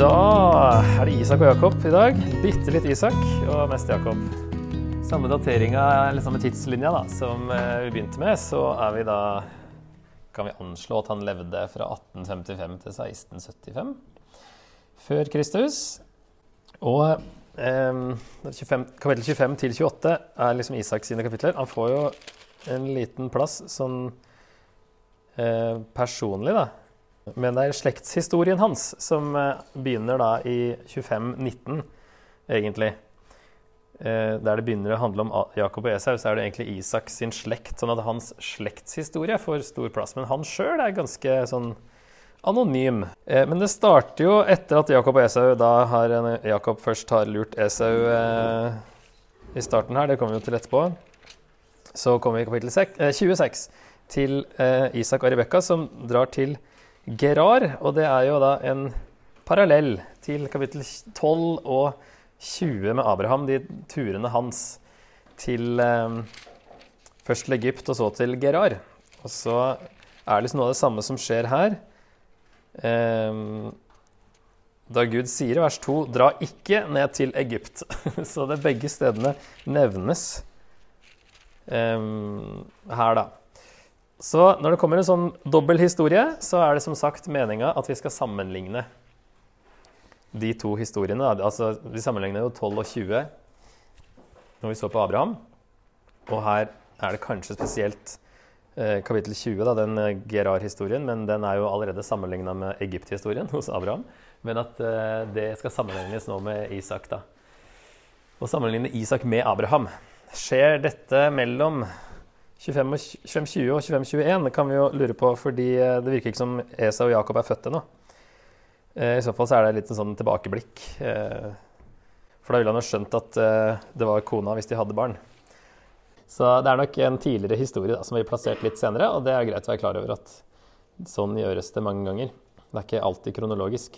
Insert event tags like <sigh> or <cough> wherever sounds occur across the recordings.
Da er det Isak og Jakob i dag. Bitte litt Isak og mest Jakob. Samme dateringa, liksom med tidslinja da, som eh, vi begynte med, så er vi da Kan vi anslå at han levde fra 1855 til 1675 før Kristus. Og eh, 25, kapittel 25 til 28 er liksom Isak sine kapitler. Han får jo en liten plass sånn eh, personlig, da. Men det er slektshistorien hans som eh, begynner da i 2519, egentlig. Eh, der det begynner å handle om Jakob og Esau, så er det egentlig Isak sin slekt. Sånn at hans slektshistorie får stor plass. Men han sjøl er ganske sånn anonym. Eh, men det starter jo etter at Jakob og Esau da har Jakob først har lurt Esau i starten her. Det kommer vi jo til etterpå. Så kommer vi i kapittel 26 til Isak og Rebekka, som drar til Gerar, og det er jo da en parallell til kapittel 12 og 20 med Abraham, de turene hans til eh, først til Egypt og så til Gerar. Og så er det liksom noe av det samme som skjer her. Eh, da Gud sier i vers 2 dra ikke ned til Egypt. <laughs> så det begge stedene nevnes eh, her, da. Så når det kommer en sånn dobbel historie, så er det som sagt meninga at vi skal sammenligne de to historiene. Altså, vi sammenligner jo 12 og 20 når vi så på Abraham. Og her er det kanskje spesielt eh, kapittel 20, da, den eh, Gerar-historien. Men den er jo allerede sammenligna med Egypt-historien <laughs> hos Abraham. Men at eh, det skal sammenlignes nå med Isak, da. Å sammenligne Isak med Abraham. Skjer dette mellom 2520 og 2521 kan vi jo lure på, fordi eh, det virker ikke som Esa og Jakob er født ennå. Eh, I så fall så er det litt en sånn tilbakeblikk. Eh, for da ville han jo skjønt at det var kona hvis de hadde barn. Så det er nok en tidligere historie da, som blir plassert litt senere, og det er greit å være klar over at sånn gjøres det mange ganger. Det er ikke alltid kronologisk.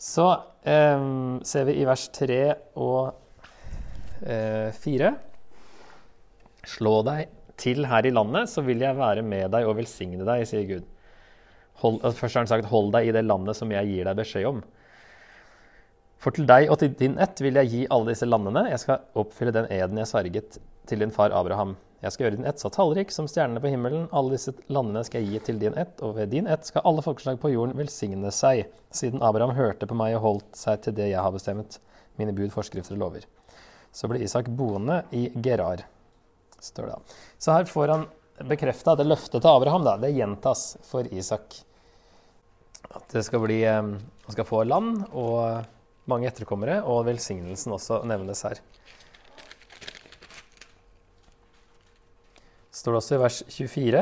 Så eh, ser vi i vers 3 og eh, 4 Slå deg til her i landet, så vil jeg være med deg og velsigne deg, sier Gud. Hold, først har han sagt, hold deg i det landet som jeg gir deg beskjed om. For til deg og til din ett vil jeg gi alle disse landene. Jeg skal oppfylle den eden jeg sverget til din far Abraham. Jeg skal gjøre din ett så tallrik som stjernene på himmelen. Alle disse landene skal jeg gi til din ett, og ved din ett skal alle folkeslag på jorden velsigne seg, siden Abraham hørte på meg og holdt seg til det jeg har bestemt, mine bud, forskrifter og lover. Så ble Isak boende i Gerar står det. Så her får han bekrefta det løftet til Abraham. Da. Det gjentas for Isak. At det skal bli eh, Han skal få land og mange etterkommere, og velsignelsen også nevnes her. står det også i vers 24.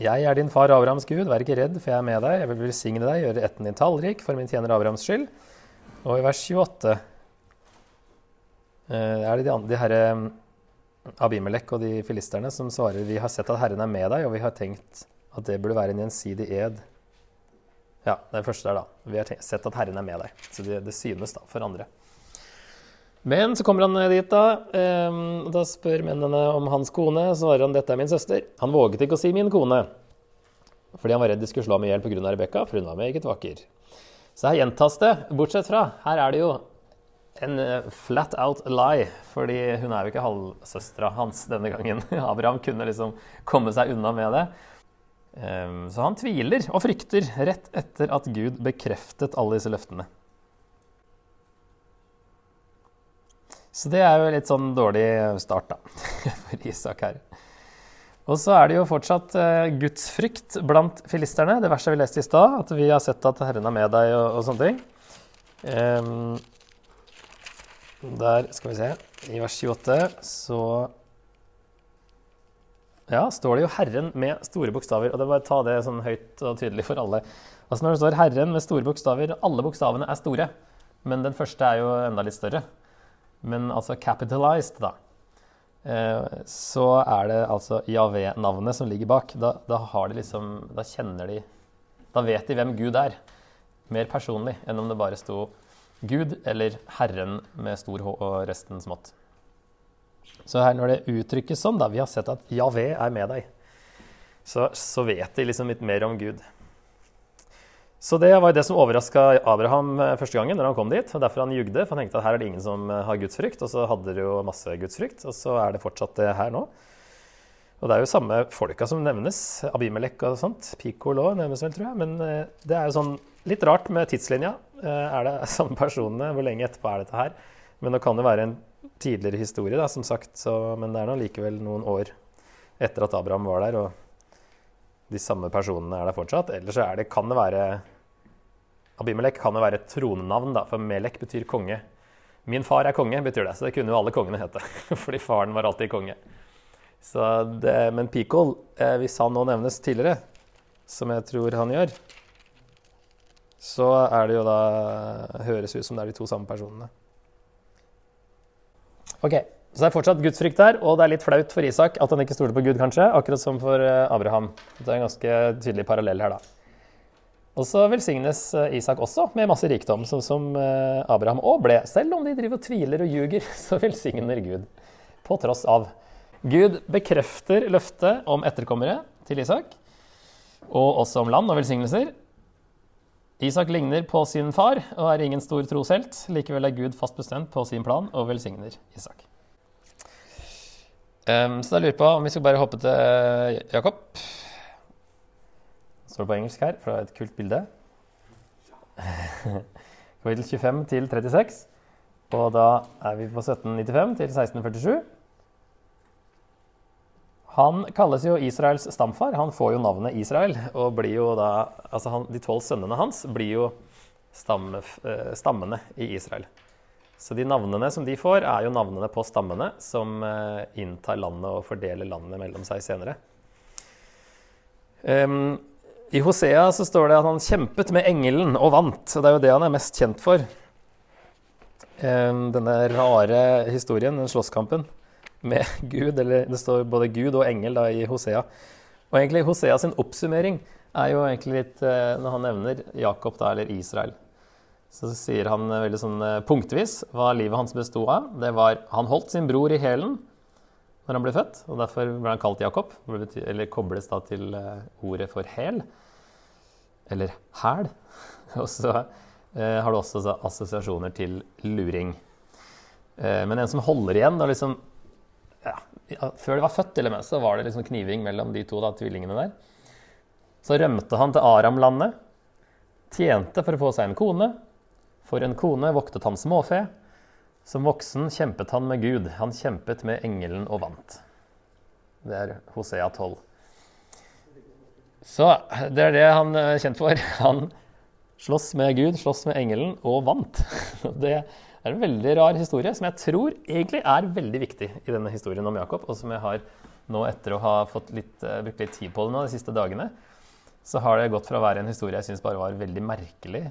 Jeg er din far Abrahams Gud, vær ikke redd, for jeg er med deg. Jeg vil velsigne deg, gjøre etten din tallrik, for min tjener Abrahams skyld. Og i vers 28 eh, er det de, de herre Abimelek og de filisterne som svarer vi har sett at Herren er med deg, og vi har tenkt at det burde være en gjensidig ed. Ja, det er det første der, da. Vi har tenkt, sett at Herren er med deg. Så det, det, synes da for andre. Men så kommer han dit, da. Eh, da spør mennene om hans kone. Så svarer han dette er min søster. Han våget ikke å si min kone, fordi han var redd de skulle slå ham i hjel pga. Rebekka, for hun var meget vakker. Så her gjentas det, bortsett fra Her er det jo en eh, flat out lie, fordi hun er jo ikke halvsøstera hans denne gangen. <laughs> Abraham kunne liksom komme seg unna med det. Ehm, så han tviler og frykter rett etter at Gud bekreftet alle disse løftene. Så det er jo litt sånn dårlig start, da, <laughs> for Isak her. Og så er det jo fortsatt uh, gudsfrykt blant filisterne. Det verste vi leste i stad, at vi har sett at Herren er med deg og, og sånne ting. Um, der skal vi se I vers 28 så ja, står det jo 'Herren' med store bokstaver. Og det er bare å ta det sånn høyt og tydelig for alle. Altså Når det står 'Herren' med store bokstaver, alle bokstavene er store. Men den første er jo enda litt større. Men altså capitalized, da. Eh, så er det altså Javé-navnet som ligger bak. Da, da, har de liksom Da kjenner de Da vet de hvem Gud er. Mer personlig enn om det bare sto Gud eller Herren med stor H og resten smått. Så her når det uttrykkes sånn, da, vi har sett at Javé er med deg, så, så vet de liksom litt mer om Gud. Så det var det som overraska Abraham eh, første gangen når han kom dit. og Derfor han jugde, for han tenkte at her er det ingen som eh, har gudsfrykt. Og så hadde de jo masse gudsfrykt, og så er det fortsatt det her nå. Og det er jo samme folka som nevnes. Abimelek og sånt. Pikol òg nevnes vel, tror jeg. Men eh, det er jo sånn litt rart med tidslinja. Er det <laughs> samme personene? Hvor lenge etterpå er dette her? Men det kan jo være en tidligere historie, da, som sagt. Så, men det er nå likevel noen år etter at Abraham var der. og de samme personene er der fortsatt. Eller så det, kan det være Abimelek kan jo være et tronenavn, da, for Melek betyr konge. Min far er konge, betyr det, så det kunne jo alle kongene hete. <laughs> Fordi faren var alltid konge. Det, men Pikol, eh, hvis han nå nevnes tidligere, som jeg tror han gjør, så er det jo da Høres ut som det er de to samme personene. Ok, Så det er fortsatt gudsfrykt her, og det er litt flaut for Isak at han ikke stoler på Gud, kanskje, akkurat som for eh, Abraham. Det er en ganske tydelig parallell her, da. Og så velsignes eh, Isak også med masse rikdom, sånn som eh, Abraham òg ble. Selv om de driver og tviler og ljuger, <laughs> så velsigner Gud på tross av. Gud bekrefter løftet om etterkommere til Isak, og også om land og velsignelser. Isak ligner på sin far og er ingen stor troshelt. Likevel er Gud fast bestemt på sin plan og velsigner Isak. Um, så da lurer jeg på om vi skal bare hoppe til Jakob står det på engelsk her, fra et kult bilde. <laughs> Kapittel 25 til 36. Og da er vi på 1795 til 1647. Han kalles jo Israels stamfar. Han får jo navnet Israel. Og blir jo da Altså han, de tolv sønnene hans blir jo stamme, eh, stammene i Israel. Så de navnene som de får, er jo navnene på stammene som eh, inntar landet og fordeler landet mellom seg senere. Um, i Hosea så står det at han kjempet med engelen og vant. og Det er jo det han er mest kjent for. Denne rare historien, den slåsskampen med <laughs> Gud. Eller det står både Gud og engel da i Hosea. Og egentlig Hosea sin oppsummering er jo egentlig litt eh, Når han nevner Jakob da, eller Israel, så sier han veldig sånn eh, punktvis hva livet hans bestod av. Det var Han holdt sin bror i hælen når han ble født, og derfor ble han kalt Jakob. Eller kobles da til eh, ordet for hæl eller hæl. <laughs> Og så eh, har du også assosiasjoner til luring. Eh, men en som holder igjen og liksom Før de var født, til og med, så var det liksom kniving mellom de to da, tvillingene der. Så rømte han til Aram-landet, tjente for å få seg en kone. For en kone voktet han småfe. Som voksen kjempet han med Gud. Han kjempet med engelen og vant. Det er Hosea 12. Så det er det han er kjent for. Han slåss med Gud, slåss med engelen og vant. <laughs> Det er en veldig rar historie som jeg tror egentlig er veldig viktig i denne historien om Jakob, og som jeg har nå etter å ha litt, eh, brukt litt tid på det nå de siste dagene, så har det gått fra å være en historie jeg syns bare var veldig merkelig,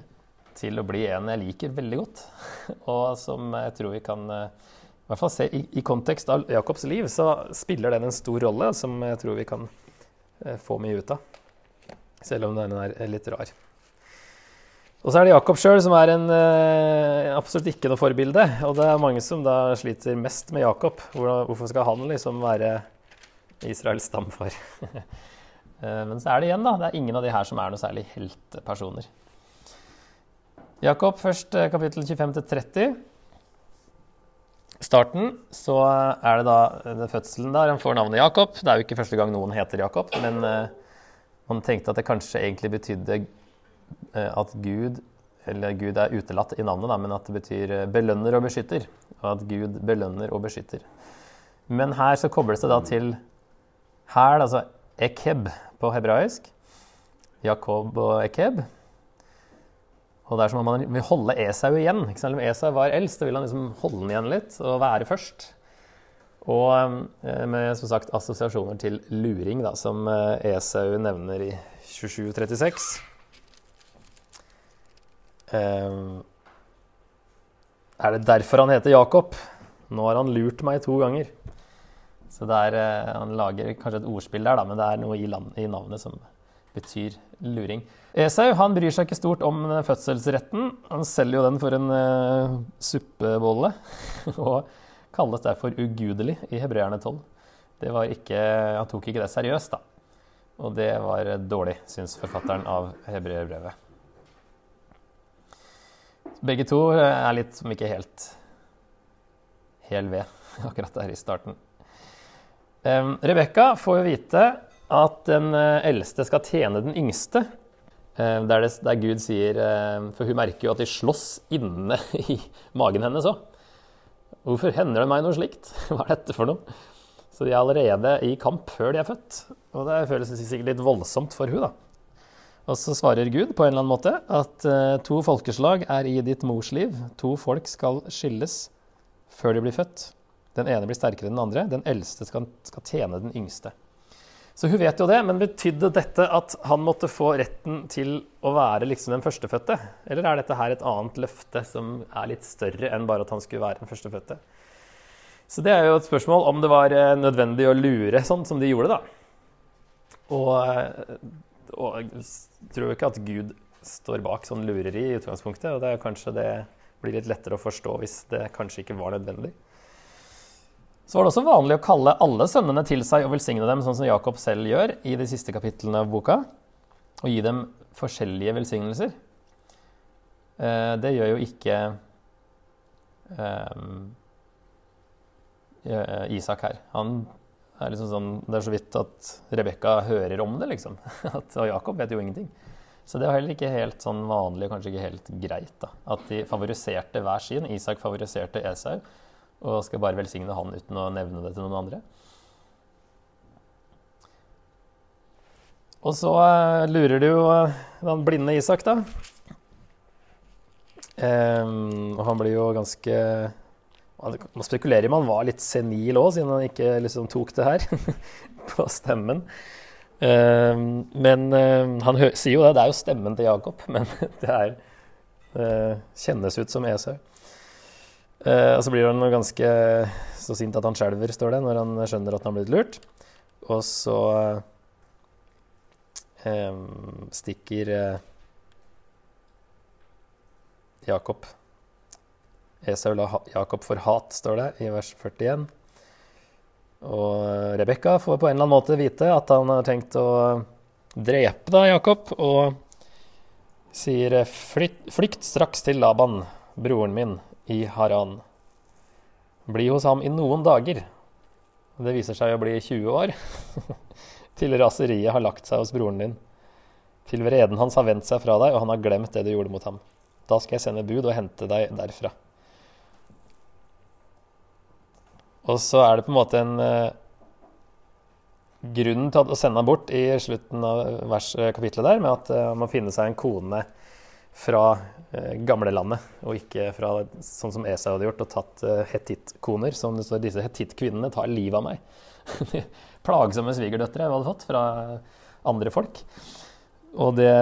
til å bli en jeg liker veldig godt, <laughs> og som jeg tror vi kan eh, i hvert fall se i, i kontekst av Jakobs liv, så spiller den en stor rolle som jeg tror vi kan eh, få mye ut av. Selv om den er litt rar. Og så er det Jakob sjøl som er en, uh, absolutt ikke noe forbilde. Og det er mange som da sliter mest med Jakob. hvorfor skal han liksom være Israels stamfar? uh, <laughs> men så er det igjen, da. Det er ingen av de her som er noe særlig heltepersoner. Jakob først kapittel 25-30. Starten så er det da det fødselen der han får navnet Jakob. Det er jo ikke første gang noen heter Jakob, men man tenkte at det kanskje egentlig betydde eh, at Gud eller Gud er utelatt i navnet, da, men at det betyr eh, belønner og beskytter. Og at Gud belønner og beskytter. Men her så kobles det da til hæl, altså ekeb på hebraisk. Jakob og ekeb. Og det er som om man vil holde Esau igjen. Selv om Esau var eldst, så vil han liksom holde den igjen litt og være først. Og eh, med som sagt assosiasjoner til luring, da, som eh, Esau nevner i 2736. Eh, er det derfor han heter Jakob? Nå har han lurt meg to ganger. Så er, Han lager kanskje et ordspill der, da, men det er noe i, land, i navnet som betyr luring. Esau han bryr seg ikke stort om fødselsretten. Han selger jo den for en uh, suppebolle. <laughs> og kalles derfor ugudelig i Hebreerne 12. Det var ikke, han tok ikke det seriøst, da. Og det var dårlig, syns forfatteren av hebreerbrevet. Begge to er litt som ikke helt hel ved <laughs> akkurat der i starten. Um, Rebekka får vite at den eh, eldste skal tjene den yngste. Um, der, det, der, Gud sier For hun merker jo at de slåss inne <laughs> i magen hennes òg. Hvorfor hender det meg noe slikt? <laughs> Hva er dette for noe? Så de er allerede i kamp før de er født. Og det føles sikkert litt voldsomt for hun da. Og så svarer Gud på en eller annen måte at uh, to folkeslag er i ditt mors liv. To folk skal skilles før de blir født. Den ene blir sterkere enn den andre. Den eldste skal, skal tjene den yngste. Så hun vet jo det, men betydde dette at han måtte få retten til å være liksom den førstefødte? Eller er dette her et annet løfte som er litt større enn bare at han skulle være den førstefødte? Så det er jo et spørsmål om det var eh, nødvendig å lure sånn som de gjorde, da. Og, eh, og jeg tror ikke at Gud står bak sånn lureri i utgangspunktet, og det er kanskje det blir litt lettere å forstå hvis det kanskje ikke var nødvendig. Så var det også vanlig å kalle alle sønnene til seg og velsigne dem, sånn som Jakob selv gjør i de siste kapitlene av boka, og gi dem forskjellige velsignelser. Eh, det gjør jo ikke um, Isak her. Han er liksom sånn, det er så vidt at Rebekka hører om det, liksom. <laughs> At, og Jakob vet jo ingenting. Så det var heller ikke helt sånn vanlig og kanskje ikke helt greit. da, At de favoriserte hver sin. Isak favoriserte Esau og skal bare velsigne han uten å nevne det til noen andre. Og så uh, lurer du jo uh, den blinde Isak, da. Um, og han blir jo ganske Man spekulerer i om han var litt senil òg, siden han ikke liksom tok det her <laughs> på stemmen. Um, men uh, han sier jo det. Det er jo stemmen til Jakob, <laughs> men det er, kjennes ut som Esau. Og så blir han ganske så sint at han skjelver, står det, når han skjønner at han har blitt lurt. Og så stikker Jakob Esau la Jakob for hat, står det i vers 41. Og Rebekka får på en eller annen måte vite at han har tenkt å drepe da Jakob, og sier flykt straks til Laban, broren min i Haran. Bli hos ham i noen dager. Det viser seg å bli 20 år. <laughs> til raseriet har lagt seg hos broren din. Til vreden hans har vendt seg fra deg, og han har glemt det du gjorde mot ham. Da skal jeg sende bud og hente deg derfra. Og så er det på en måte en uh, grunn til å sende ham bort i slutten av vers, kapitlet der, med at uh, man må finne seg en kone fra eh, gamlelandet, og ikke fra sånn som Esau hadde gjort, og tatt eh, hetittkoner. Som det står, disse hetittkvinnene tar livet av meg. <laughs> Plagsomme svigerdøtre jeg hadde fått fra andre folk. Og det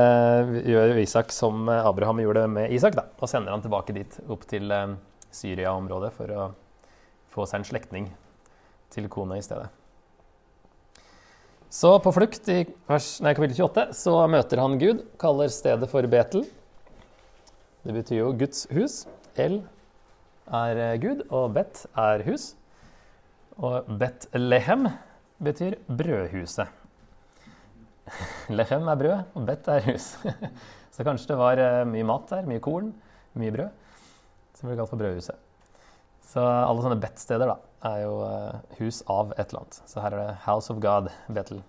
gjør Isak som Abraham gjorde med Isak, da, og sender han tilbake dit, opp til eh, Syria-området, for å få seg en slektning til kona i stedet. Så på flukt i vers, nei, kapittel 28 så møter han Gud, kaller stedet for Betel. Det betyr jo Guds hus. El er eh, Gud, og Bet er hus. Og Bet-Lehem betyr brødhuset. <laughs> Lehem er brød, og Bet er hus. <laughs> Så kanskje det var eh, mye mat der, mye korn, mye brød, som ble kalt for brødhuset. Så alle sånne Bet-steder da, er jo eh, hus av et eller annet. Så her er det House of God, Betel.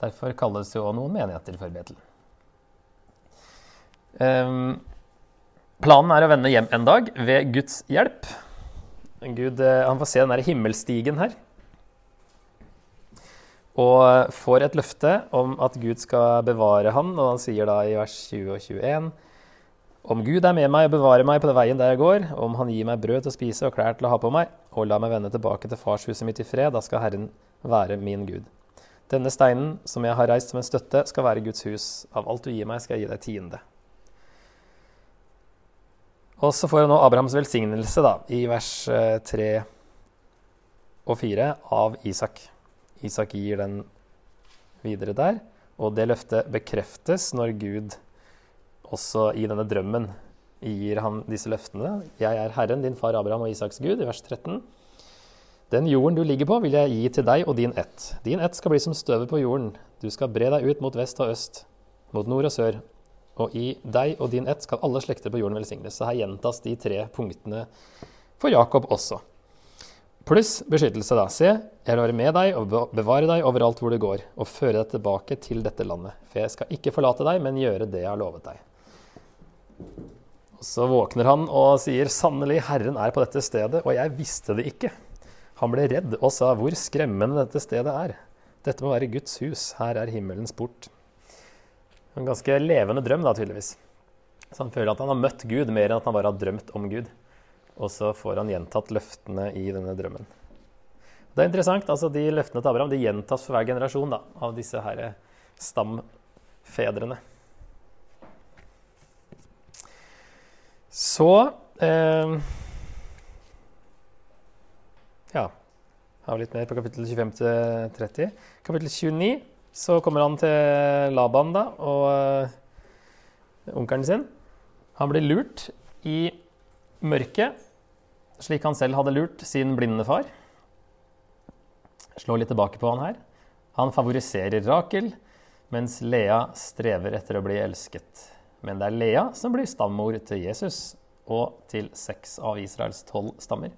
Derfor kalles jo noen menigheter for Betel. Um, Planen er å vende hjem en dag ved Guds hjelp. Gud, eh, han får se den der himmelstigen her. Og får et løfte om at Gud skal bevare han, og han sier da i vers 20 og 21 Om Gud er med meg og bevarer meg på den veien der jeg går, om han gir meg brød til å spise og klær til å ha på meg, og la meg vende tilbake til farshuset mitt i fred, da skal Herren være min Gud. Denne steinen som jeg har reist som en støtte, skal være Guds hus. Av alt du gir meg, skal jeg gi deg tiende. Og så får jeg nå Abrahams velsignelse da, i vers 3 eh, og 4 av Isak. Isak gir den videre der, og det løftet bekreftes når Gud også i denne drømmen gir han disse løftene. Jeg er Herren, din far Abraham og Isaks Gud, i vers 13. Den jorden du ligger på, vil jeg gi til deg og din ett. Din ett skal bli som støvet på jorden. Du skal bre deg ut mot vest og øst, mot nord og sør, og i deg og din ett skal alle slekter på jorden velsignes. Så her gjentas de tre punktene for Jakob også. Pluss beskyttelse, da. Se, jeg vil være med deg og bevare deg overalt hvor du går, og føre deg tilbake til dette landet. For jeg skal ikke forlate deg, men gjøre det jeg har lovet deg. Og Så våkner han og sier, sannelig, Herren er på dette stedet, og jeg visste det ikke. Han ble redd og sa, hvor skremmende dette stedet er. Dette må være Guds hus, her er himmelens port. En ganske levende drøm, da, tydeligvis. Så han føler at han har møtt Gud mer enn at han bare har drømt om Gud. Og så får han gjentatt løftene i denne drømmen. Det er interessant. altså De løftene til Abraham de gjentas for hver generasjon da, av disse her stamfedrene. Så eh, Ja, har vi litt mer på kapittel 25 til 30. Kapittel 29 så kommer han til Laban da, og uh, onkelen sin. Han blir lurt i mørket, slik han selv hadde lurt sin blinde far. Slår litt tilbake på han her. Han favoriserer Rakel, mens Lea strever etter å bli elsket. Men det er Lea som blir stammor til Jesus og til seks av Israels tolv stammer.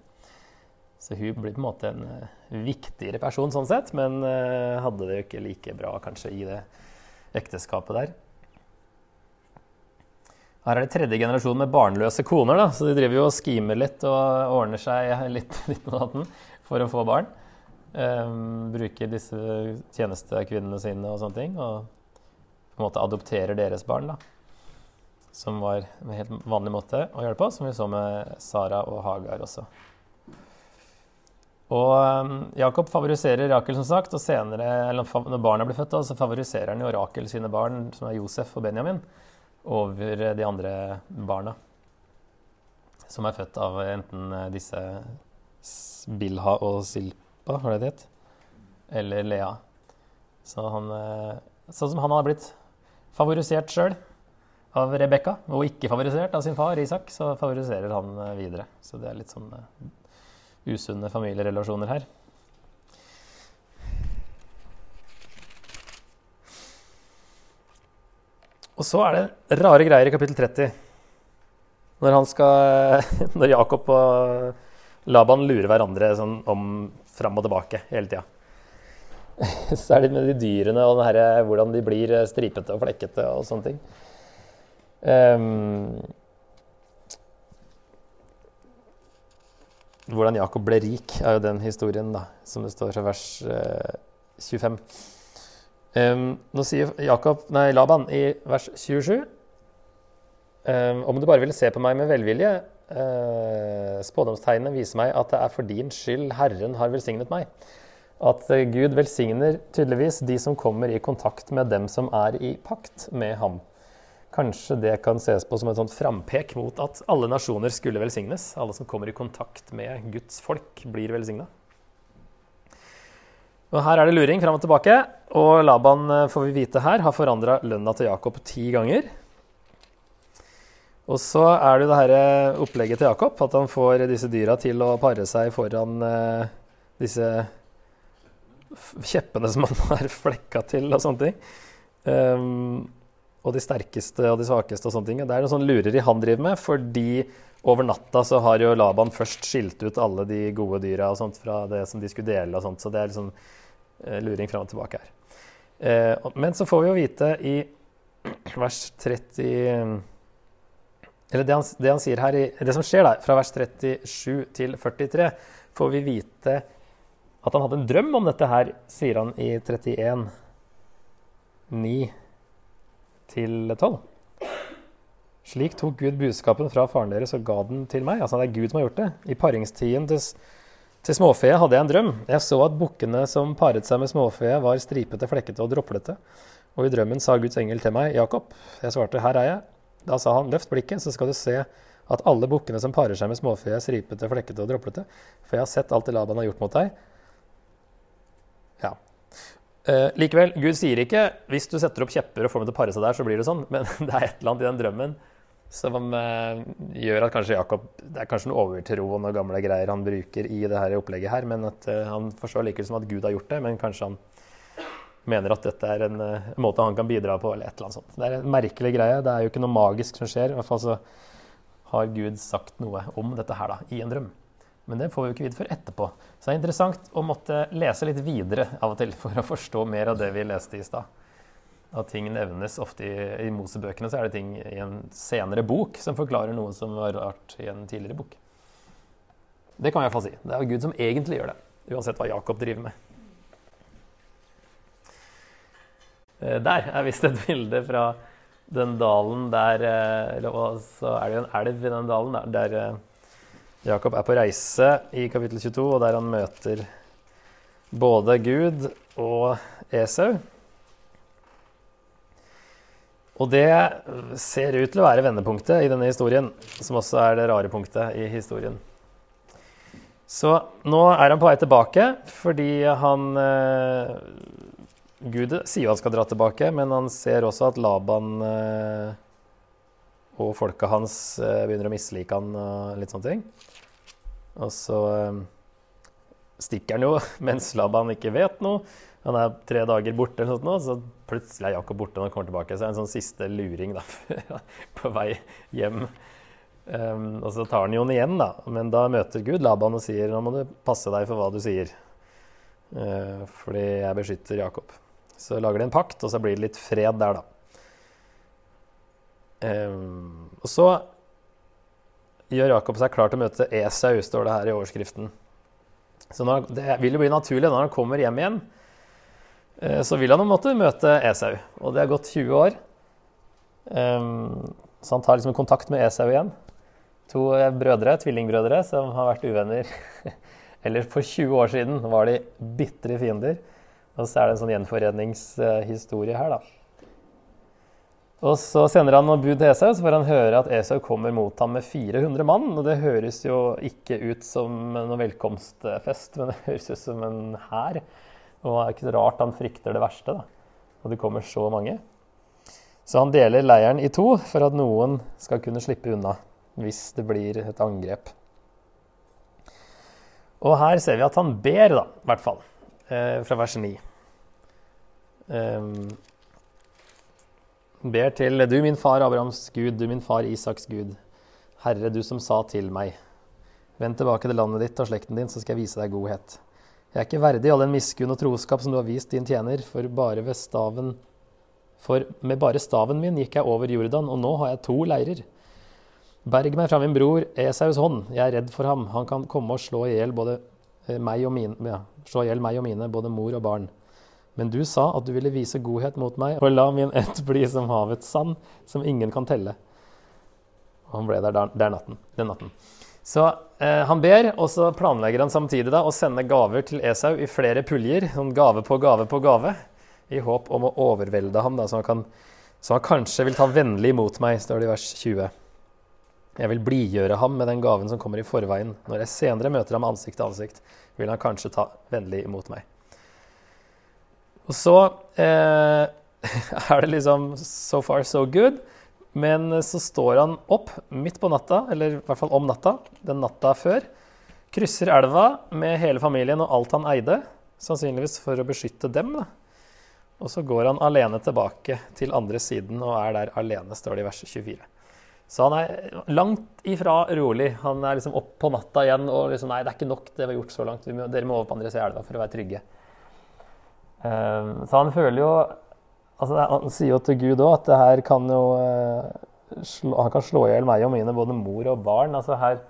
Så hun blir på en måte en uh, viktigere person sånn sett, men uh, hadde det jo ikke like bra kanskje i det ekteskapet der. Her er det tredje generasjon med barnløse koner, da, så de driver jo og skimer litt og ordner seg <laughs> litt, litt for å få barn. Um, bruker disse tjenestekvinnene sine og sånne ting, og på en måte adopterer deres barn. da. Som var en helt vanlig måte å gjøre det på, som vi så med Sara og Hagar også. Og um, Jakob favoriserer Rakel, som sagt, og senere, eller når barna blir født, så favoriserer han jo Rakel sine barn, som er Josef og Benjamin, over de andre barna. Som er født av enten disse Bilha og Silpa, var det det het? Eller Lea. Så han, eh, sånn som han har blitt favorisert sjøl av Rebekka, og ikke favorisert av sin far Isak, så favoriserer han eh, videre. Så det er litt sånn usunne familierelasjoner her. Og så er det rare greier i kapittel 30. Når, han skal, <laughs> når Jakob og Laban lurer hverandre sånn om fram og tilbake hele tida. <laughs> Det med de dyrene og her, hvordan de blir stripete og flekkete og sånne ting. Um, Hvordan Jakob ble rik, er jo den historien da, som det står fra vers eh, 25. Um, nå sier Jakob, nei, Laban i vers 27 um, Om du bare ville se på meg med velvilje, uh, spådomstegnene viser meg at det er for din skyld Herren har velsignet meg. At Gud velsigner tydeligvis de som kommer i kontakt med dem som er i pakt med ham. Kanskje det kan ses på som et sånt frampek mot at alle nasjoner skulle velsignes. Alle som kommer i kontakt med Guds folk, blir velsigna. Og Her er det luring fram og tilbake. Og Laban eh, får vi vite her, har forandra lønna til Jakob ti ganger. Og så er det det her eh, opplegget til Jakob, at han får disse dyra til å pare seg foran uh, disse kjeppene som han <laughs> har flekka til og sånne ting. Um, og de sterkeste og de svakeste og sånne ting. Og Det er noe sånn lureri han driver med, fordi over natta så har jo Laban først skilt ut alle de gode dyra og sånt fra det som de skulle dele og sånt, så det er liksom eh, luring fram og tilbake her. Eh, men så får vi jo vite i vers 30 Eller det han, det han sier her Det som skjer der, fra vers 37 til 43, får vi vite at han hadde en drøm om dette her, sier han i 31. 9 til tolv. Slik tok Gud budskapen fra faren deres og ga den til meg. Altså det er Gud som har gjort det. I paringstiden til, til småfe hadde jeg en drøm. Jeg så at bukkene som paret seg med småfe, var stripete, flekkete og droplete. Og i drømmen sa Guds engel til meg, Jakob. Jeg svarte, her er jeg. Da sa han, løft blikket, så skal du se at alle bukkene som parer seg med småfe, er stripete, flekkete og droplete. For jeg har sett alt det Laban har gjort mot deg. Ja, Uh, likevel, Gud sier ikke hvis du setter opp kjepper og får dem til å pare seg der, så blir det sånn. Men <laughs> det er et eller annet i den drømmen som uh, gjør at kanskje Jakob Det er kanskje noe overtro og noen gamle greier han bruker i det her opplegget her, men at uh, han forstår likevel som at Gud har gjort det. Men kanskje han mener at dette er en, måte han kan bidra på, eller et eller annet sånt. Det er en merkelig greie. Det er jo ikke noe magisk som skjer. I hvert fall så har Gud sagt noe om dette her da, i en drøm. Men det får vi jo ikke vite før etterpå. Så det er interessant å måtte lese litt videre av og til for å forstå mer av det vi leste i stad. At ting nevnes ofte i, i Mosebøkene, så er det ting i en senere bok som forklarer noe som var rart i en tidligere bok. Det kan vi iallfall si. Det er Gud som egentlig gjør det, uansett hva Jakob driver med. Eh, der er visst et bilde fra den dalen der eh, Og så er det jo en elv i den dalen der, der eh, Jakob er på reise i kapittel 22, og der han møter både Gud og Esau. Og det ser ut til å være vendepunktet i denne historien, som også er det rare punktet i historien. Så nå er han på vei tilbake fordi han eh, Gud sier jo han skal dra tilbake, men han ser også at Laban eh, og folka hans eh, begynner å mislike han og litt sånne ting. Og så eh, stikker han jo <laughs> mens Laban ikke vet noe. Han er tre dager borte, eller sånt, så plutselig er Jakob borte når han kommer tilbake. Så er det en sånn siste luring da, <laughs> på vei hjem. Um, og så tar han jo den igjen, da. Men da møter Gud Laban og sier nå må du passe deg for hva du sier. Uh, fordi jeg beskytter Jakob. Så lager de en pakt, og så blir det litt fred der, da. Um, og så gjør Jakob seg klar til å møte Esau, står det her i overskriften. Så når, det vil jo bli naturlig når han kommer hjem igjen, uh, så vil han måtte møte Esau. Og det har gått 20 år. Um, så han tar liksom kontakt med Esau igjen. To uh, brødre, tvillingbrødre som har vært uvenner. <laughs> Eller for 20 år siden var de bitre fiender. Og så er det en sånn gjenforeningshistorie her, da. Og så sender han noen bud til Esau, så får han høre at Esau kommer mot ham med 400 mann. Og det høres jo ikke ut som noen velkomstfest, men det høres ut som en hær. Og det er ikke så rart han frykter det verste, da. Og det kommer så mange. Så han deler leiren i to for at noen skal kunne slippe unna hvis det blir et angrep. Og her ser vi at han ber, da, i hvert fall, eh, fra vers 9. Um, ber til du min far Abrahams Gud, du min far Isaks Gud. Herre, du som sa til meg, vend tilbake til landet ditt og slekten din, så skal jeg vise deg godhet. Jeg er ikke verdig all den miskunn og troskap som du har vist din tjener, for bare ved staven For med bare staven min gikk jeg over Jordan, og nå har jeg to leirer. Berg meg fra min bror Esaus hånd, jeg er redd for ham. Han kan komme og slå i hjel både eh, meg og mine, ja, slå i hjel meg og mine, både mor og barn. Men du sa at du ville vise godhet mot meg, og la min ett bli som havets sand, som ingen kan telle. Og han ble der, der natten, den natten. Så eh, han ber, og så planlegger han samtidig da, å sende gaver til Esau i flere puljer. Sånn gave på gave på gave. I håp om å overvelde ham, da, så, han kan, så han kanskje vil ta vennlig imot meg, står det i vers 20. Jeg vil blidgjøre ham med den gaven som kommer i forveien. Når jeg senere møter ham ansikt til ansikt, vil han kanskje ta vennlig imot meg. Og så eh, <laughs> er det liksom so far so good. Men så står han opp midt på natta, eller i hvert fall om natta, den natta før. Krysser elva med hele familien og alt han eide, sannsynligvis for å beskytte dem. Da. Og så går han alene tilbake til andre siden og er der alene, står det i vers 24. Så han er langt ifra rolig. Han er liksom opp på natta igjen og liksom Nei, det er ikke nok det vi har gjort så langt. Dere må over på andre siden av elva for å være trygge. Ehm, så han føler jo altså Han sier jo til Gud òg at det her kan jo eh, Han kan slå i hjel meg og mine, både mor og barn. altså her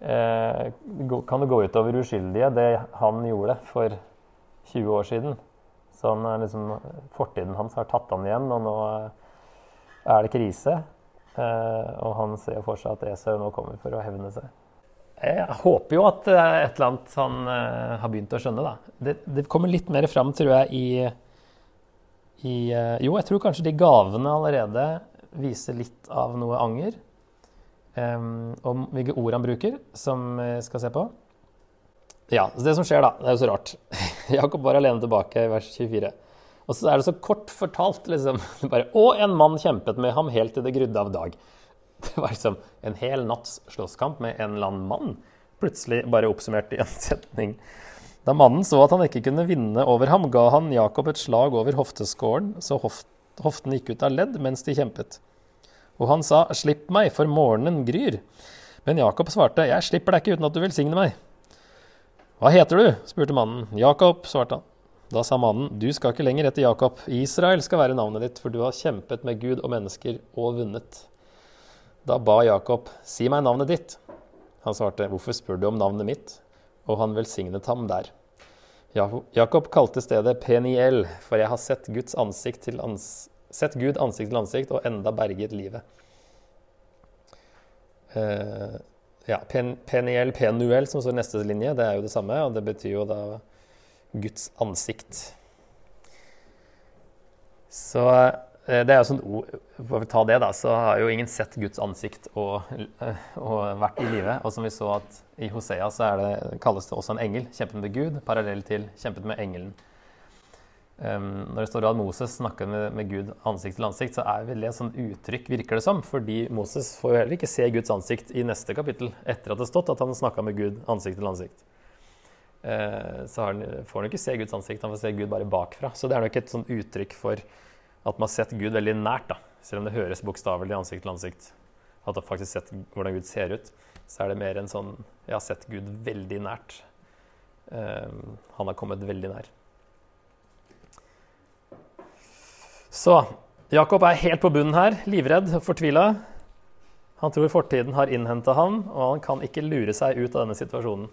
eh, kan det gå utover uskyldige, det han gjorde for 20 år siden. Så han, liksom, fortiden hans har tatt han igjen, og nå er det krise. Eh, og han ser for seg at Esau nå kommer for å hevne seg. Jeg håper jo at er et eller annet han uh, har begynt å skjønne. da. Det, det, kommer litt mer fram, tror jeg, i, i uh, Jo, jeg tror kanskje de gavene allerede viser litt av noe anger. Um, om hvilke ord han bruker, som vi skal se på. Ja, Det som skjer, da, det er jo så rart. <laughs> Jakob var alene tilbake i vers 24. Og så er det så kort fortalt, liksom. <laughs> Bare, og en mann kjempet med ham helt til det grudde av dag. <laughs> Det var liksom en hel natts slåsskamp med en eller annen mann. Plutselig bare oppsummert i en <laughs> setning. Da mannen så at han ikke kunne vinne over ham, ga han Jakob et slag over hofteskåren, så hoft, hoften gikk ut av ledd mens de kjempet. Og han sa, Slipp meg, for morgenen gryr. Men Jakob svarte, Jeg slipper deg ikke uten at du velsigner meg. Hva heter du? spurte mannen. Jakob, svarte han. Da sa mannen, Du skal ikke lenger etter Jakob. Israel skal være navnet ditt, for du har kjempet med Gud og mennesker og vunnet. Da ba Jakob, Si meg navnet ditt. Han svarte, Hvorfor spør du om navnet mitt? Og han velsignet ham der. Jakob kalte stedet Peniel, for jeg har sett, ansikt ans sett Gud ansikt til ansikt og enda berget livet. Uh, ja, pen, Peniel, Penuel, som står i neste linje, det er jo det samme, og det betyr jo da Guds ansikt. Så Eh, det er jo sånn For å ta det, da, så har jo ingen sett Guds ansikt og, eh, og vært i live. Og som vi så at i Hosea, så det, kalles det også en engel. Kjempet med Gud, parallell til kjempet med engelen. Um, når det står at Moses snakker med, med, Gud ansikt til ansikt, så er vel det et sånt uttrykk, virker det som. Fordi Moses får jo heller ikke se Guds ansikt i neste kapittel, etter at det har stått at han snakka med Gud ansikt til ansikt. Uh, så han, får han ikke se Guds ansikt, han får se Gud bare bakfra. Så det er nok et sånt uttrykk for at man har sett Gud veldig nært, da. selv om det høres bokstavelig ansikt til ansikt. At man faktisk sett hvordan Gud ser ut, så er det mer en sånn Jeg har sett Gud veldig nært. Um, han har kommet veldig nær. Så Jakob er helt på bunnen her, livredd og fortvila. Han tror fortiden har innhenta ham, og han kan ikke lure seg ut av denne situasjonen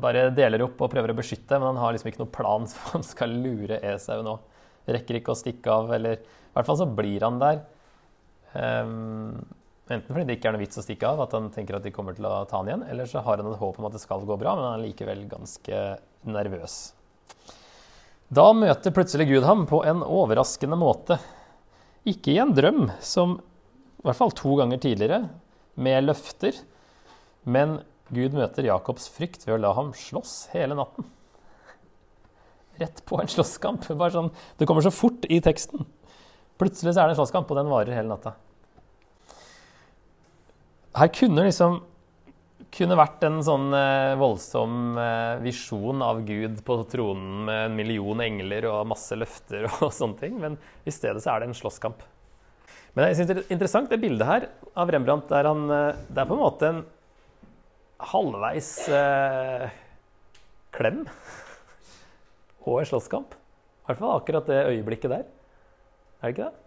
bare deler opp og prøver å beskytte, men han har liksom ikke noen plan <laughs> for han skal lure Esau nå. Rekker ikke å stikke av, eller I hvert fall så blir han der. Um, enten fordi det ikke er noe vits å stikke av, at han tenker at de kommer til å ta han igjen, eller så har han et håp om at det skal gå bra, men han er likevel ganske nervøs. Da møter plutselig Gud ham på en overraskende måte. Ikke i en drøm, som i hvert fall to ganger tidligere, med løfter, men Gud møter Jakobs frykt ved å la ham slåss hele natten. Rett på en slåsskamp. Bare sånn, det kommer så fort i teksten. Plutselig så er det en slåsskamp, og den varer hele natta. Her kunne liksom kunne vært en sånn eh, voldsom eh, visjon av Gud på tronen med en million engler og masse løfter og <laughs> sånne ting, men i stedet så er det en slåsskamp. Men jeg synes det er interessant det bildet her av Rembrandt. Der han, eh, det er på en måte en halvveis eh, klem <laughs> og en slåsskamp. I hvert fall akkurat det øyeblikket der. Er det ikke det?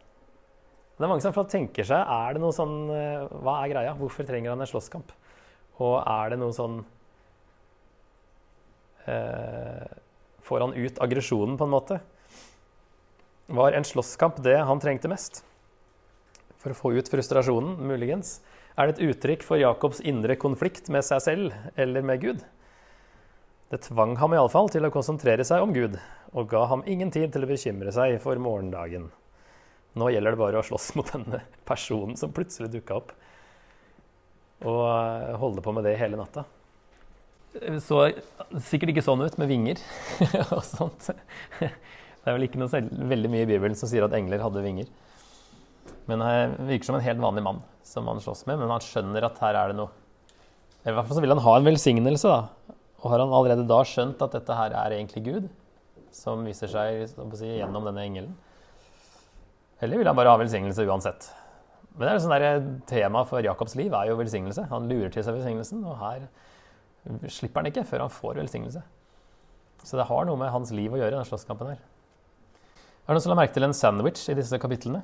Det er mange som tenker seg er det noe sånn, eh, Hva er greia? Hvorfor trenger han en slåsskamp? Og er det noe sånn eh, Får han ut aggresjonen, på en måte? Var en slåsskamp det han trengte mest? For å få ut frustrasjonen, muligens? Er det et uttrykk for Jakobs indre konflikt med seg selv eller med Gud? Det tvang ham iallfall til å konsentrere seg om Gud, og ga ham ingen tid til å bekymre seg for morgendagen. Nå gjelder det bare å slåss mot denne personen som plutselig dukka opp, og eh, holde på med det hele natta. Det så sikkert ikke sånn ut med vinger <laughs> og sånt. Det er vel ikke noe veldig mye i Bibelen som sier at engler hadde vinger. Men han virker som en helt vanlig mann som han slåss med, men han skjønner at her er det noe I hvert fall så vil han ha en velsignelse, da. Og har han allerede da skjønt at dette her er egentlig Gud, som viser seg si, gjennom denne engelen? Eller vil han bare ha velsignelse uansett? Men det er sånn der, tema for Jakobs liv er jo velsignelse. Han lurer til seg velsignelsen, og her slipper han ikke før han får velsignelse. Så det har noe med hans liv å gjøre, den slåsskampen her. Er det noen som la merke til en sandwich i disse kapitlene?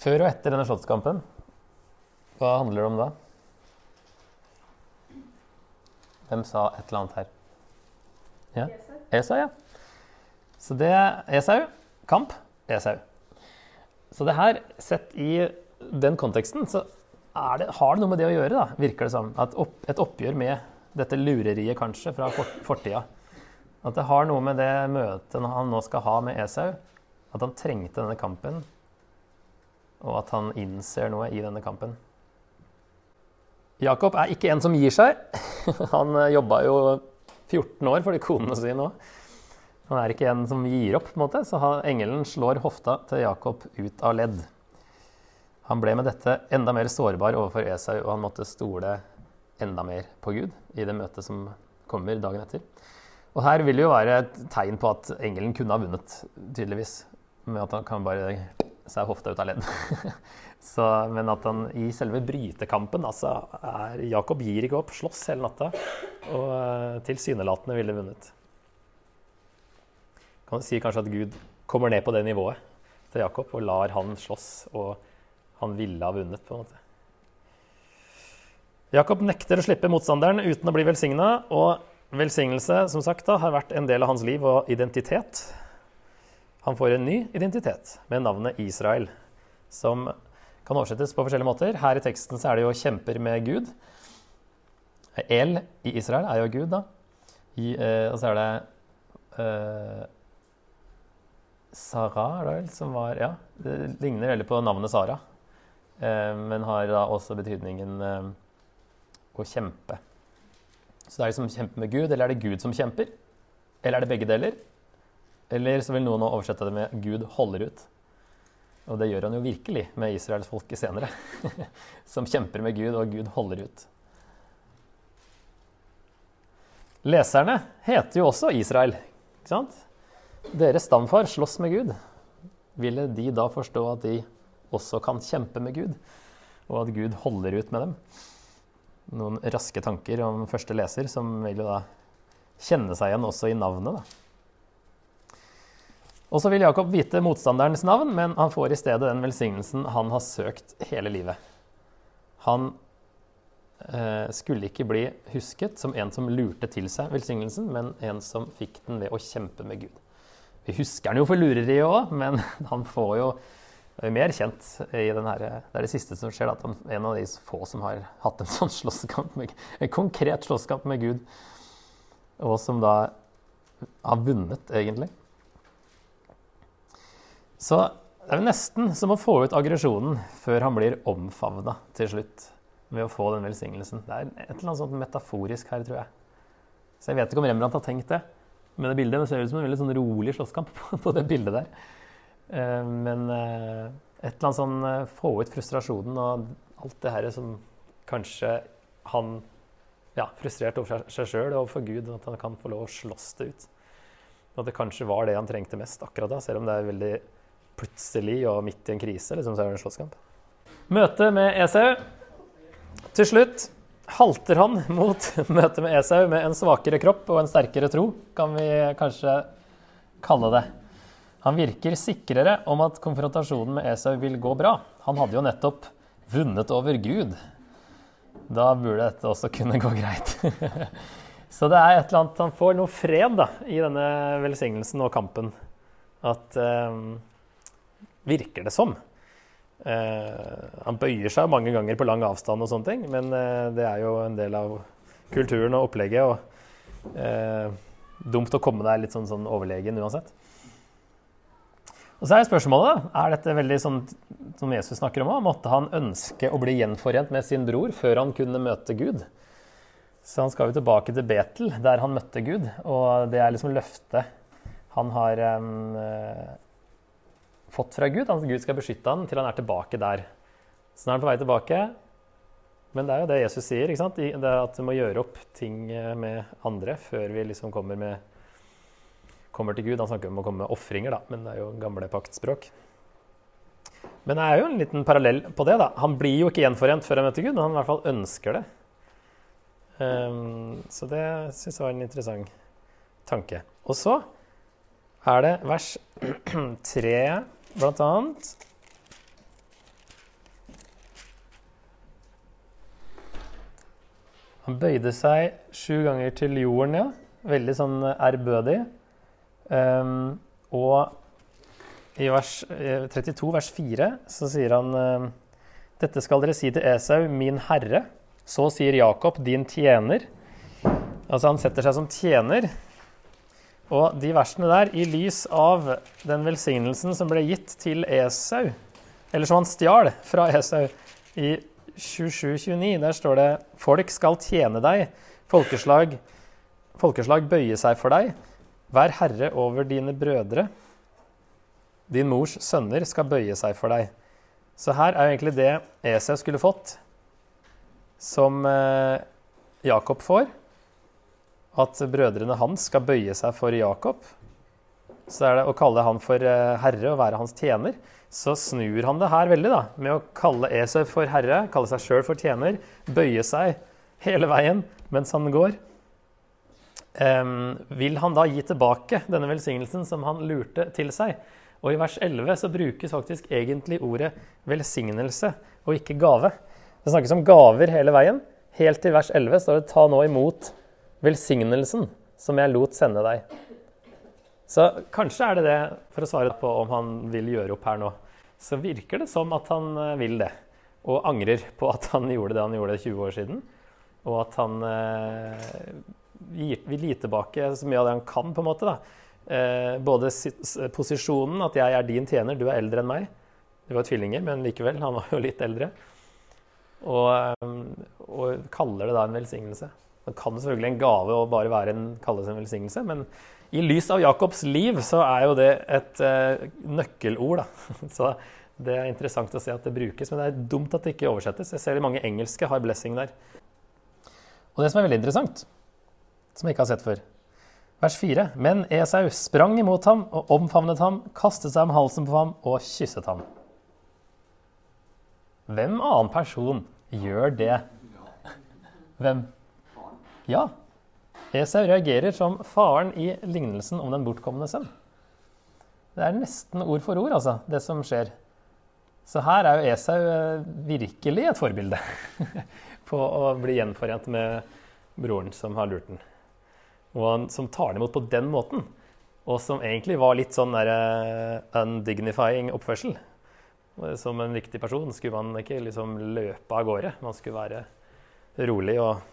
Før og etter denne slottskampen, hva handler det om da? Hvem sa et eller annet her? Ja? Esau, ja. Så det er Esau. Kamp. Esau. Så det her, sett i den konteksten, så det, har det noe med det å gjøre, da, virker det som. Opp, et oppgjør med dette lureriet, kanskje, fra fortida. At det har noe med det møtet han nå skal ha med Esau, at han trengte denne kampen og at han innser noe i denne kampen. Jakob er ikke en som gir seg. <laughs> Han eh, jobba jo 14 år for de konene sine òg. Han er ikke en som gir opp, på en måte, så engelen slår hofta til Jakob ut av ledd. Han ble med dette enda mer sårbar overfor Esau, og han måtte stole enda mer på Gud i det møtet som kommer dagen etter. Og her vil det jo være et tegn på at engelen kunne ha vunnet, tydeligvis. Med at han kan bare seg hofta ut av ledd. <laughs> Så, men at han i selve brytekampen altså er, Jakob gir ikke opp, slåss hele natta. Og uh, tilsynelatende ville vunnet. Kan du si kanskje at Gud kommer ned på det nivået til Jakob og lar han slåss, og han ville ha vunnet, på en måte. Jakob nekter å slippe motstanderen uten å bli velsigna, og velsignelse som sagt da, har vært en del av hans liv og identitet. Han får en ny identitet med navnet Israel, som kan oversettes på forskjellige måter. Her i teksten så er det jo 'kjemper med Gud'. El i Israel er jo Gud, da. I, eh, og så er det eh, Sara, vel, som var Ja, det ligner veldig på navnet Sara. Eh, men har da også betydningen eh, å kjempe. Så det er det som kjemper med Gud, eller er det Gud som kjemper? Eller er det begge deler? Eller så vil noen oversette det med 'Gud holder ut'. Og det gjør han jo virkelig med Israels folke senere. <laughs> som kjemper med Gud, og Gud holder ut. Leserne heter jo også Israel. ikke sant? Deres stamfar slåss med Gud. Ville de da forstå at de også kan kjempe med Gud, og at Gud holder ut med dem? Noen raske tanker om første leser, som vil jo da kjenne seg igjen også i navnet. da. Og så vil Jakob vite motstanderens navn, men han får i stedet den velsignelsen han har søkt hele livet. Han eh, skulle ikke bli husket som en som lurte til seg velsignelsen, men en som fikk den ved å kjempe med Gud. Vi husker han jo for lureriet òg, men <laughs> han får jo mer kjent i den her, Det er det siste som skjer, at han er en av de få som har hatt en sånn slåsskamp, med, en konkret slåsskamp med Gud, og som da har vunnet, egentlig. Så det er nesten som å få ut aggresjonen før han blir omfavna til slutt ved å få den velsignelsen. Det er et eller annet sånt metaforisk her, tror jeg. Så jeg vet ikke om Rembrandt har tenkt det med det bildet. Det ser ut som en veldig sånn rolig slåsskamp <laughs> på det bildet der. Eh, men eh, et eller annet sånn eh, Få ut frustrasjonen og alt det her som kanskje han ja, frustrert over seg sjøl og overfor Gud, at han kan få lov å slåss det ut. Og det kanskje var det han trengte mest akkurat da, selv om det er veldig plutselig og midt i en krise, liksom, så er det en slåsskamp. Møte med Esau. Til slutt halter han <laughs> mot møtet med Esau med en svakere kropp og en sterkere tro, kan vi kanskje kalle det. Han virker sikrere om at konfrontasjonen med Esau vil gå bra. Han hadde jo nettopp vunnet over Gud. Da burde dette også kunne gå greit. <laughs> Så det er et eller annet Han får noe fred da, i denne velsignelsen og kampen. At um, virker det som. Eh, han bøyer seg mange ganger på lang avstand, og sånne ting, men eh, det er jo en del av kulturen og opplegget. og eh, Dumt å komme der litt sånn, sånn overlegen uansett. Og så er spørsmålet, er dette veldig sånn som Jesus snakker om? Måtte han ønske å bli gjenforent med sin bror før han kunne møte Gud? Så han skal jo tilbake til Betel, der han møtte Gud. Og det er liksom løftet han har um, fått fra Gud, at Gud skal beskytte han til han er tilbake der. Så nå er han på vei tilbake. Men det er jo det Jesus sier, ikke sant? Det at vi må gjøre opp ting eh, med andre før vi liksom kommer, med, kommer til Gud. Han snakker om å komme med ofringer, men det er jo gamle paktspråk. Men det er jo en liten parallell på det. da. Han blir jo ikke gjenforent før han møter Gud, men han i hvert fall ønsker det. Um, så det syns jeg var en interessant tanke. Og så er det vers <clears throat> tre blant annet. Han bøyde seg sju ganger til jorden, ja. Veldig sånn ærbødig. Um, og i vers 32, eh, vers 4, så sier han um, Dette skal dere si til Esau, min herre. Så sier Jakob, din tjener. Altså han setter seg som tjener og de versene der, i lys av den velsignelsen som ble gitt til Esau, eller som han stjal fra Esau i 27-29, der står det Folk skal tjene deg, folkeslag, folkeslag bøye seg for deg. Vær herre over dine brødre. Din mors sønner skal bøye seg for deg. Så her er jo egentlig det Esau skulle fått, som eh, Jakob får. At brødrene hans skal bøye seg for Jakob. Så er det å kalle han for eh, herre og være hans tjener. Så snur han det her veldig, da, med å kalle Esau for herre, kalle seg sjøl for tjener, bøye seg hele veien mens han går. Um, vil han da gi tilbake denne velsignelsen som han lurte til seg? Og i vers 11 så brukes faktisk egentlig ordet velsignelse og ikke gave. Det snakkes om gaver hele veien. Helt til vers 11 står det 'ta nå imot velsignelsen som jeg lot sende deg'. Så kanskje er det det, for å svare på om han vil gjøre opp her nå, så virker det som at han eh, vil det. Og angrer på at han gjorde det han gjorde 20 år siden. Og at han eh, vil gi tilbake så mye av det han kan, på en måte. Eh, både posisjonen, at jeg er din tjener, du er eldre enn meg. De var tvillinger, men likevel. Han var jo litt eldre. Og, eh, og kaller det da en velsignelse. Det kan selvfølgelig en gave å bare være en, kalles en velsignelse, men i lys av Jakobs liv så er jo det et uh, nøkkelord. Da. <laughs> Så det er interessant å se at det brukes, men det er dumt at det ikke oversettes. Jeg ser de mange engelske har 'blessing' der. Og det som er veldig interessant, som jeg ikke har sett før Vers 4. Men Esau sprang imot ham og omfavnet ham, kastet seg om halsen på ham og kysset ham. Hvem annen person gjør det? Hvem? Ja, Esau reagerer som faren i lignelsen om den bortkomne sønn. Det er nesten ord for ord, altså, det som skjer. Så her er jo Esau eh, virkelig et forbilde <laughs> på å bli gjenforent med broren som har lurt den. Og han, som tar det imot på den måten. Og som egentlig var litt sånn der, uh, undignifying oppførsel. Som en viktig person skulle man ikke liksom løpe av gårde. Man skulle være rolig og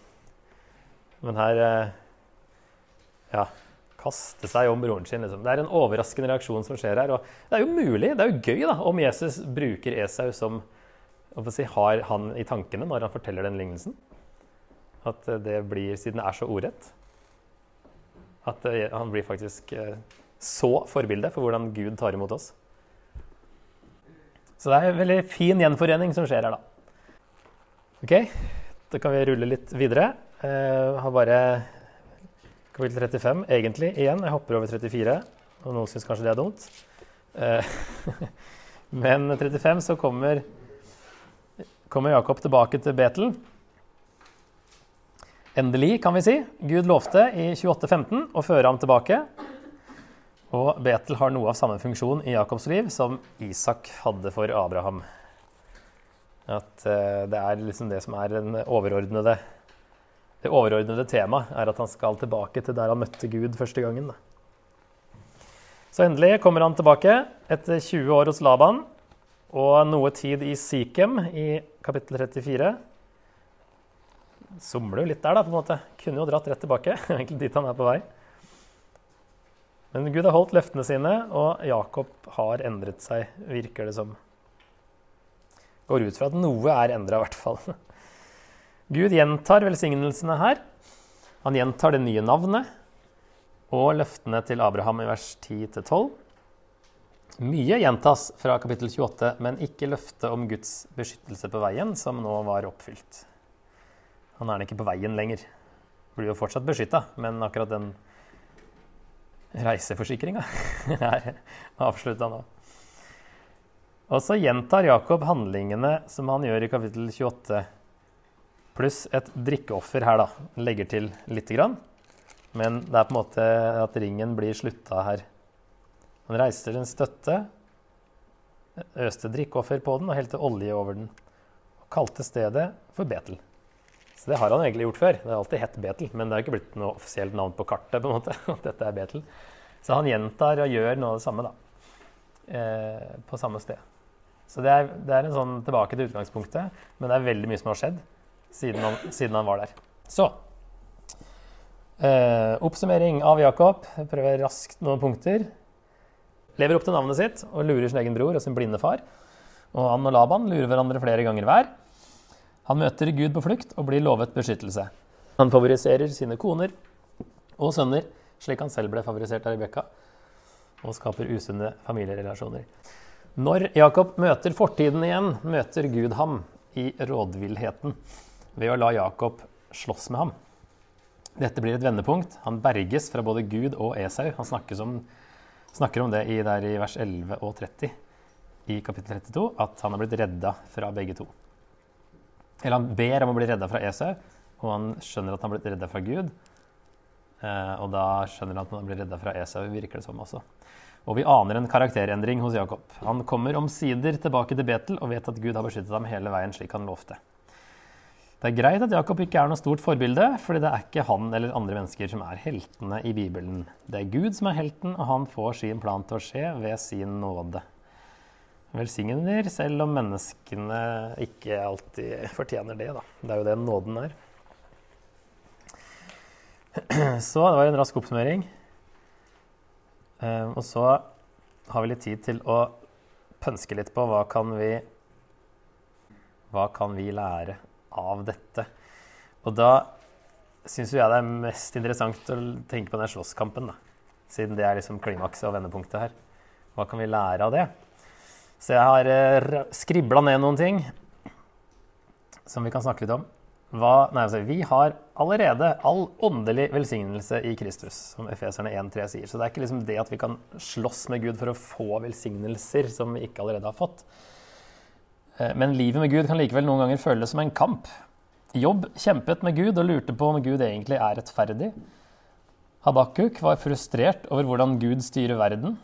Men her uh, ja, kaste seg om broren sin. Liksom. Det er en overraskende reaksjon som skjer her. Og det er jo mulig, det er jo gøy da, om Jesus bruker Esau som si, har han i tankene når han forteller den lignelsen. At det blir, siden det er så ordrett, at han blir faktisk eh, så forbilde for hvordan Gud tar imot oss. Så det er en veldig fin gjenforening som skjer her, da. Ok, da kan vi rulle litt videre. Jeg har bare Kapittel 35, egentlig, igjen. Jeg hopper over 34, og noen syns kanskje det er dumt. Eh, <laughs> men 35 så kommer, kommer Jakob tilbake til Betel. Endelig, kan vi si. Gud lovte i 28.15 å føre ham tilbake. Og Betel har noe av samme funksjon i Jakobs liv som Isak hadde for Abraham. At uh, det er liksom det som er den overordnede det overordnede temaet er at han skal tilbake til der han møtte Gud første gangen. Så endelig kommer han tilbake etter 20 år hos Laban og noe tid i Sikhem i kapittel 34. Somler jo litt der, da, på en måte. Kunne jo dratt rett tilbake. <laughs> Egentlig dit han er på vei. Men Gud har holdt løftene sine, og Jakob har endret seg, virker det som. Går ut fra at noe er endra, i hvert fall. <laughs> Gud gjentar velsignelsene her. Han gjentar det nye navnet og løftene til Abraham i vers 10-12. Mye gjentas fra kapittel 28, men ikke løftet om Guds beskyttelse på veien, som nå var oppfylt. Han er ikke på veien lenger. Blir jo fortsatt beskytta, men akkurat den reiseforsikringa <laughs> er avslutta nå. Og så gjentar Jakob handlingene som han gjør i kapittel 28 Pluss et drikkeoffer her, da. Legger til lite grann. Men det er på en måte at ringen blir slutta her. Han reiser en støtte, øste drikkeoffer på den og helte olje over den. Og kalte stedet for Betel. Så det har han egentlig gjort før. Det har alltid hett Betel, men det har ikke blitt noe offisielt navn på kartet. på en måte, at <laughs> dette er Betel. Så han gjentar og gjør noe av det samme da, eh, på samme sted. Så det er, det er en sånn tilbake til utgangspunktet, men det er veldig mye som har skjedd siden han, siden han var der. Så eh, Oppsummering av Jakob. Jeg prøver raskt noen punkter. Lever opp til navnet sitt og lurer sin egen bror og sin blinde far. Og han og Laban lurer hverandre flere ganger hver. Han møter Gud på flukt og blir lovet beskyttelse. Han favoriserer sine koner og sønner, slik han selv ble favorisert av Rebekka, og skaper usunne familierelasjoner. Når Jakob møter fortiden igjen, møter Gud ham i rådvillheten ved å la Jakob slåss med ham. Dette blir et vendepunkt. Han berges fra både Gud og Esau. Han om, snakker om det i, i vers 11 og 30 i kapittel 32, at han har blitt redda fra begge to. Eller han ber om å bli redda fra Esau, og han skjønner at han har blitt redda fra Gud. Eh, og da skjønner han at han blir redda fra Esau, virker det som også. Og vi aner en karakterendring hos Jakob. Han kommer omsider tilbake til Betel og vet at Gud har beskyttet ham hele veien slik han lovte. Det er greit at Jakob ikke er noe stort forbilde, fordi det er ikke han eller andre mennesker som er heltene i Bibelen. Det er Gud som er helten, og han får sin plan til å skje ved sin nåde. Velsigner, selv om menneskene ikke alltid fortjener det. Da. Det er jo det nåden er. Så det var en rask oppsummering. Ehm, og så har vi litt tid til å pønske litt på hva kan vi Hva kan vi lære av dette? Og da syns jeg det er mest interessant å tenke på den slåsskampen, da. Siden det er liksom klimakset og vendepunktet her. Hva kan vi lære av det? Så jeg har eh, skribla ned noen ting som vi kan snakke litt om. Hva, nei, altså, vi har allerede all åndelig velsignelse i Kristus, som Efeserne 1,3 sier. Så det er ikke liksom det at vi kan slåss med Gud for å få velsignelser som vi ikke allerede har fått. Eh, men livet med Gud kan likevel noen ganger føles som en kamp. Jobb kjempet med Gud og lurte på om Gud egentlig er rettferdig. Habakuk var frustrert over hvordan Gud styrer verden.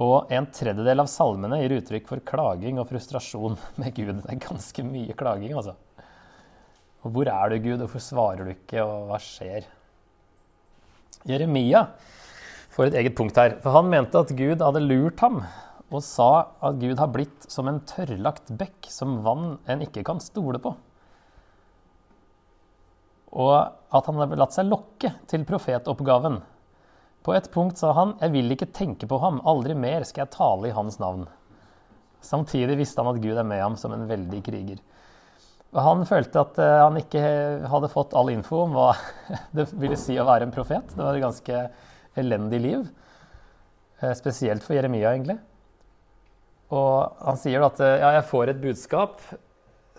Og en tredjedel av salmene gir uttrykk for klaging og frustrasjon <laughs> med Gud. Det er ganske mye klaging, altså. Og hvor er du, Gud? Hvorfor svarer du ikke, og hva skjer? Jeremia får et eget punkt her. For han mente at Gud hadde lurt ham og sa at Gud har blitt som en tørrlagt bekk, som vann en ikke kan stole på. Og at han hadde latt seg lokke til profetoppgaven. På et punkt sa han, 'Jeg vil ikke tenke på ham, aldri mer skal jeg tale i hans navn'. Samtidig visste han at Gud er med ham som en veldig kriger. Og Han følte at eh, han ikke hadde fått all info om hva <laughs> det ville si å være en profet. Det var et ganske elendig liv. Eh, spesielt for Jeremia, egentlig. Og han sier at eh, ja, jeg får et budskap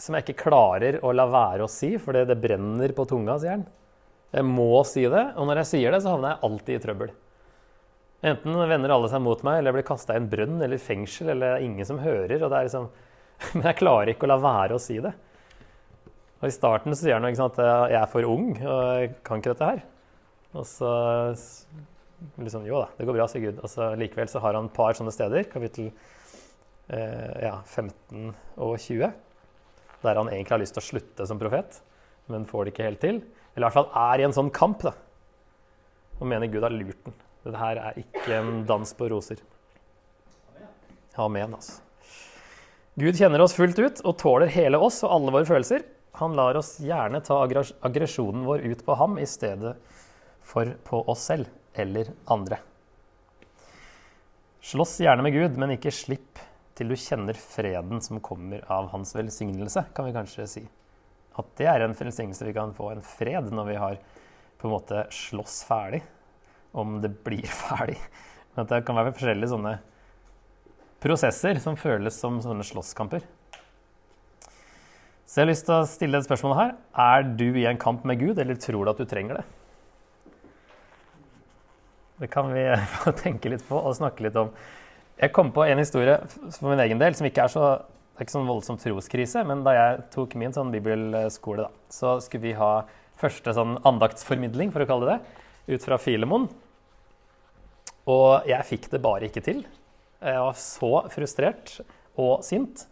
som jeg ikke klarer å la være å si, for det brenner på tunga, sier han. Jeg må si det, og når jeg sier det, så havner jeg alltid i trøbbel. Enten vender alle seg mot meg, eller jeg blir kasta i en brønn eller fengsel, eller det er ingen som hører. og det er liksom, <laughs> Men jeg klarer ikke å la være å si det. Og I starten så sier han at jeg er for ung og jeg kan ikke dette her. Og så liksom, Jo da, det går bra, sier Gud. Og så likevel så har han et par sånne steder, kapittel eh, ja, 15 og 20, der han egentlig har lyst til å slutte som profet, men får det ikke helt til. Eller i hvert fall er i en sånn kamp, da. Og mener Gud har lurt den. Dette her er ikke en dans på roser. Amen, altså. Gud kjenner oss fullt ut og tåler hele oss og alle våre følelser. Han lar oss gjerne ta aggresjonen vår ut på ham i stedet for på oss selv eller andre. Slåss gjerne med Gud, men ikke slipp til du kjenner freden som kommer av hans velsignelse, kan vi kanskje si. At det er en velsignelse vi kan få, en fred, når vi har på en måte slåss ferdig. Om det blir <laughs> ferdig. Men at det kan være forskjellige sånne prosesser som føles som sånne slåsskamper. Så jeg har lyst til å stille et spørsmål her. Er du i en kamp med Gud, eller tror du at du trenger det? Det kan vi <laughs> tenke litt på og snakke litt om. Jeg kom på en historie for min egen del som ikke er så det er ikke sånn voldsom troskrise, men da jeg tok min sånn bibelskole, da, så skulle vi ha første sånn andaktsformidling, for å kalle det det, ut fra Filemon. Og jeg fikk det bare ikke til. Jeg var så frustrert og sint.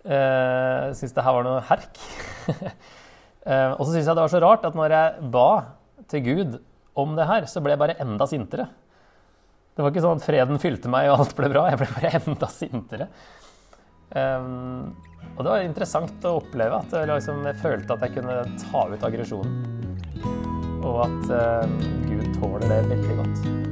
Uh, syns det her var noe herk. uh, <laughs> og så syns jeg det var så rart at når jeg ba til Gud om det her, så ble jeg bare enda sintere. Det var ikke sånn at freden fylte meg og alt ble bra. Jeg ble bare <laughs> enda sintere. Um, og det var interessant å oppleve at liksom, jeg følte at jeg kunne ta ut aggresjonen. Og at uh, Gud tåler det veldig godt.